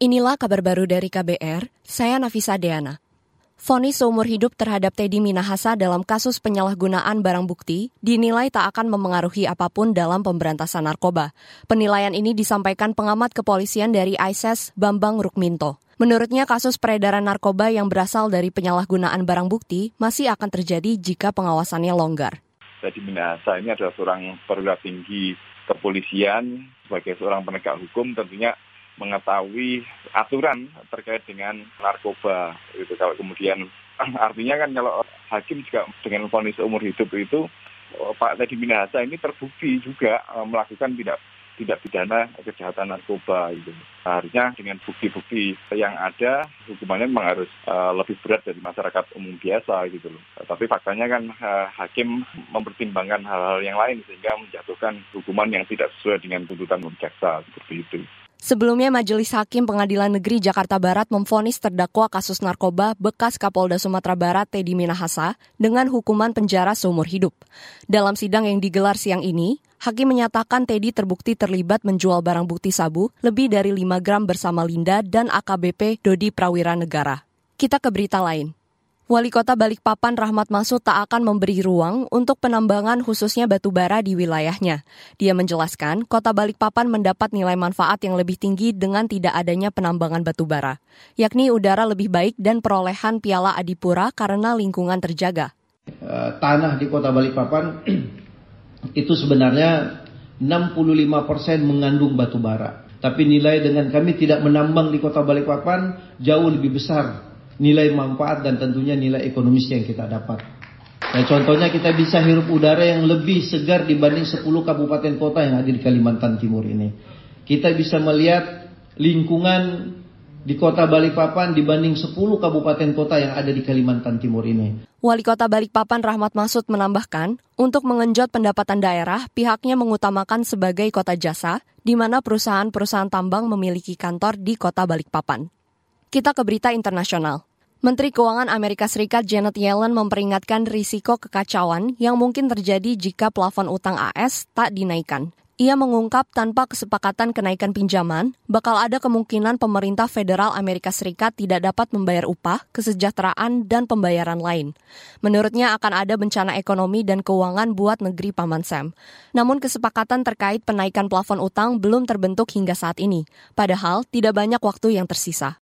Inilah kabar baru dari KBR, saya Nafisa Deana. Fonis seumur hidup terhadap Teddy Minahasa dalam kasus penyalahgunaan barang bukti dinilai tak akan memengaruhi apa pun dalam pemberantasan narkoba. Penilaian ini disampaikan pengamat kepolisian dari ISIS Bambang Rukminto. Menurutnya kasus peredaran narkoba yang berasal dari penyalahgunaan barang bukti masih akan terjadi jika pengawasannya longgar. Teddy Minahasa ini adalah seorang perwira tinggi kepolisian sebagai seorang penegak hukum tentunya mengetahui aturan terkait dengan narkoba itu kalau kemudian artinya kan kalau hakim juga dengan vonis umur hidup itu oh, Pak Teddy Minahasa ini terbukti juga eh, melakukan tidak tidak pidana kejahatan narkoba itu. Harusnya dengan bukti-bukti yang ada hukumannya memang harus uh, lebih berat dari masyarakat umum biasa gitu loh. Tapi faktanya kan uh, hakim mempertimbangkan hal-hal yang lain sehingga menjatuhkan hukuman yang tidak sesuai dengan tuntutan jaksa seperti itu. Sebelumnya Majelis Hakim Pengadilan Negeri Jakarta Barat memfonis terdakwa kasus narkoba bekas Kapolda Sumatera Barat Teddy Minahasa dengan hukuman penjara seumur hidup. Dalam sidang yang digelar siang ini, Hakim menyatakan Teddy terbukti terlibat menjual barang bukti sabu lebih dari 5 gram bersama Linda dan AKBP Dodi Prawira Negara. Kita ke berita lain. Wali Kota Balikpapan Rahmat Masud tak akan memberi ruang untuk penambangan khususnya batu bara di wilayahnya. Dia menjelaskan, Kota Balikpapan mendapat nilai manfaat yang lebih tinggi dengan tidak adanya penambangan batu bara, yakni udara lebih baik dan perolehan Piala Adipura karena lingkungan terjaga. Eh, tanah di Kota Balikpapan itu sebenarnya 65% mengandung batu bara. Tapi nilai dengan kami tidak menambang di Kota Balikpapan jauh lebih besar nilai manfaat dan tentunya nilai ekonomis yang kita dapat. Nah, contohnya kita bisa hirup udara yang lebih segar dibanding 10 kabupaten kota yang ada di Kalimantan Timur ini. Kita bisa melihat lingkungan di kota Balikpapan dibanding 10 kabupaten kota yang ada di Kalimantan Timur ini. Wali Kota Balikpapan Rahmat Masud menambahkan, untuk mengenjot pendapatan daerah, pihaknya mengutamakan sebagai kota jasa, di mana perusahaan-perusahaan tambang memiliki kantor di kota Balikpapan. Kita ke berita internasional. Menteri Keuangan Amerika Serikat Janet Yellen memperingatkan risiko kekacauan yang mungkin terjadi jika plafon utang AS tak dinaikkan. Ia mengungkap tanpa kesepakatan kenaikan pinjaman, bakal ada kemungkinan pemerintah federal Amerika Serikat tidak dapat membayar upah, kesejahteraan, dan pembayaran lain. Menurutnya akan ada bencana ekonomi dan keuangan buat negeri Paman Sam. Namun kesepakatan terkait penaikan plafon utang belum terbentuk hingga saat ini, padahal tidak banyak waktu yang tersisa.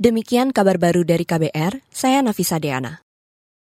Demikian kabar baru dari KBR, saya Nafisa Deana.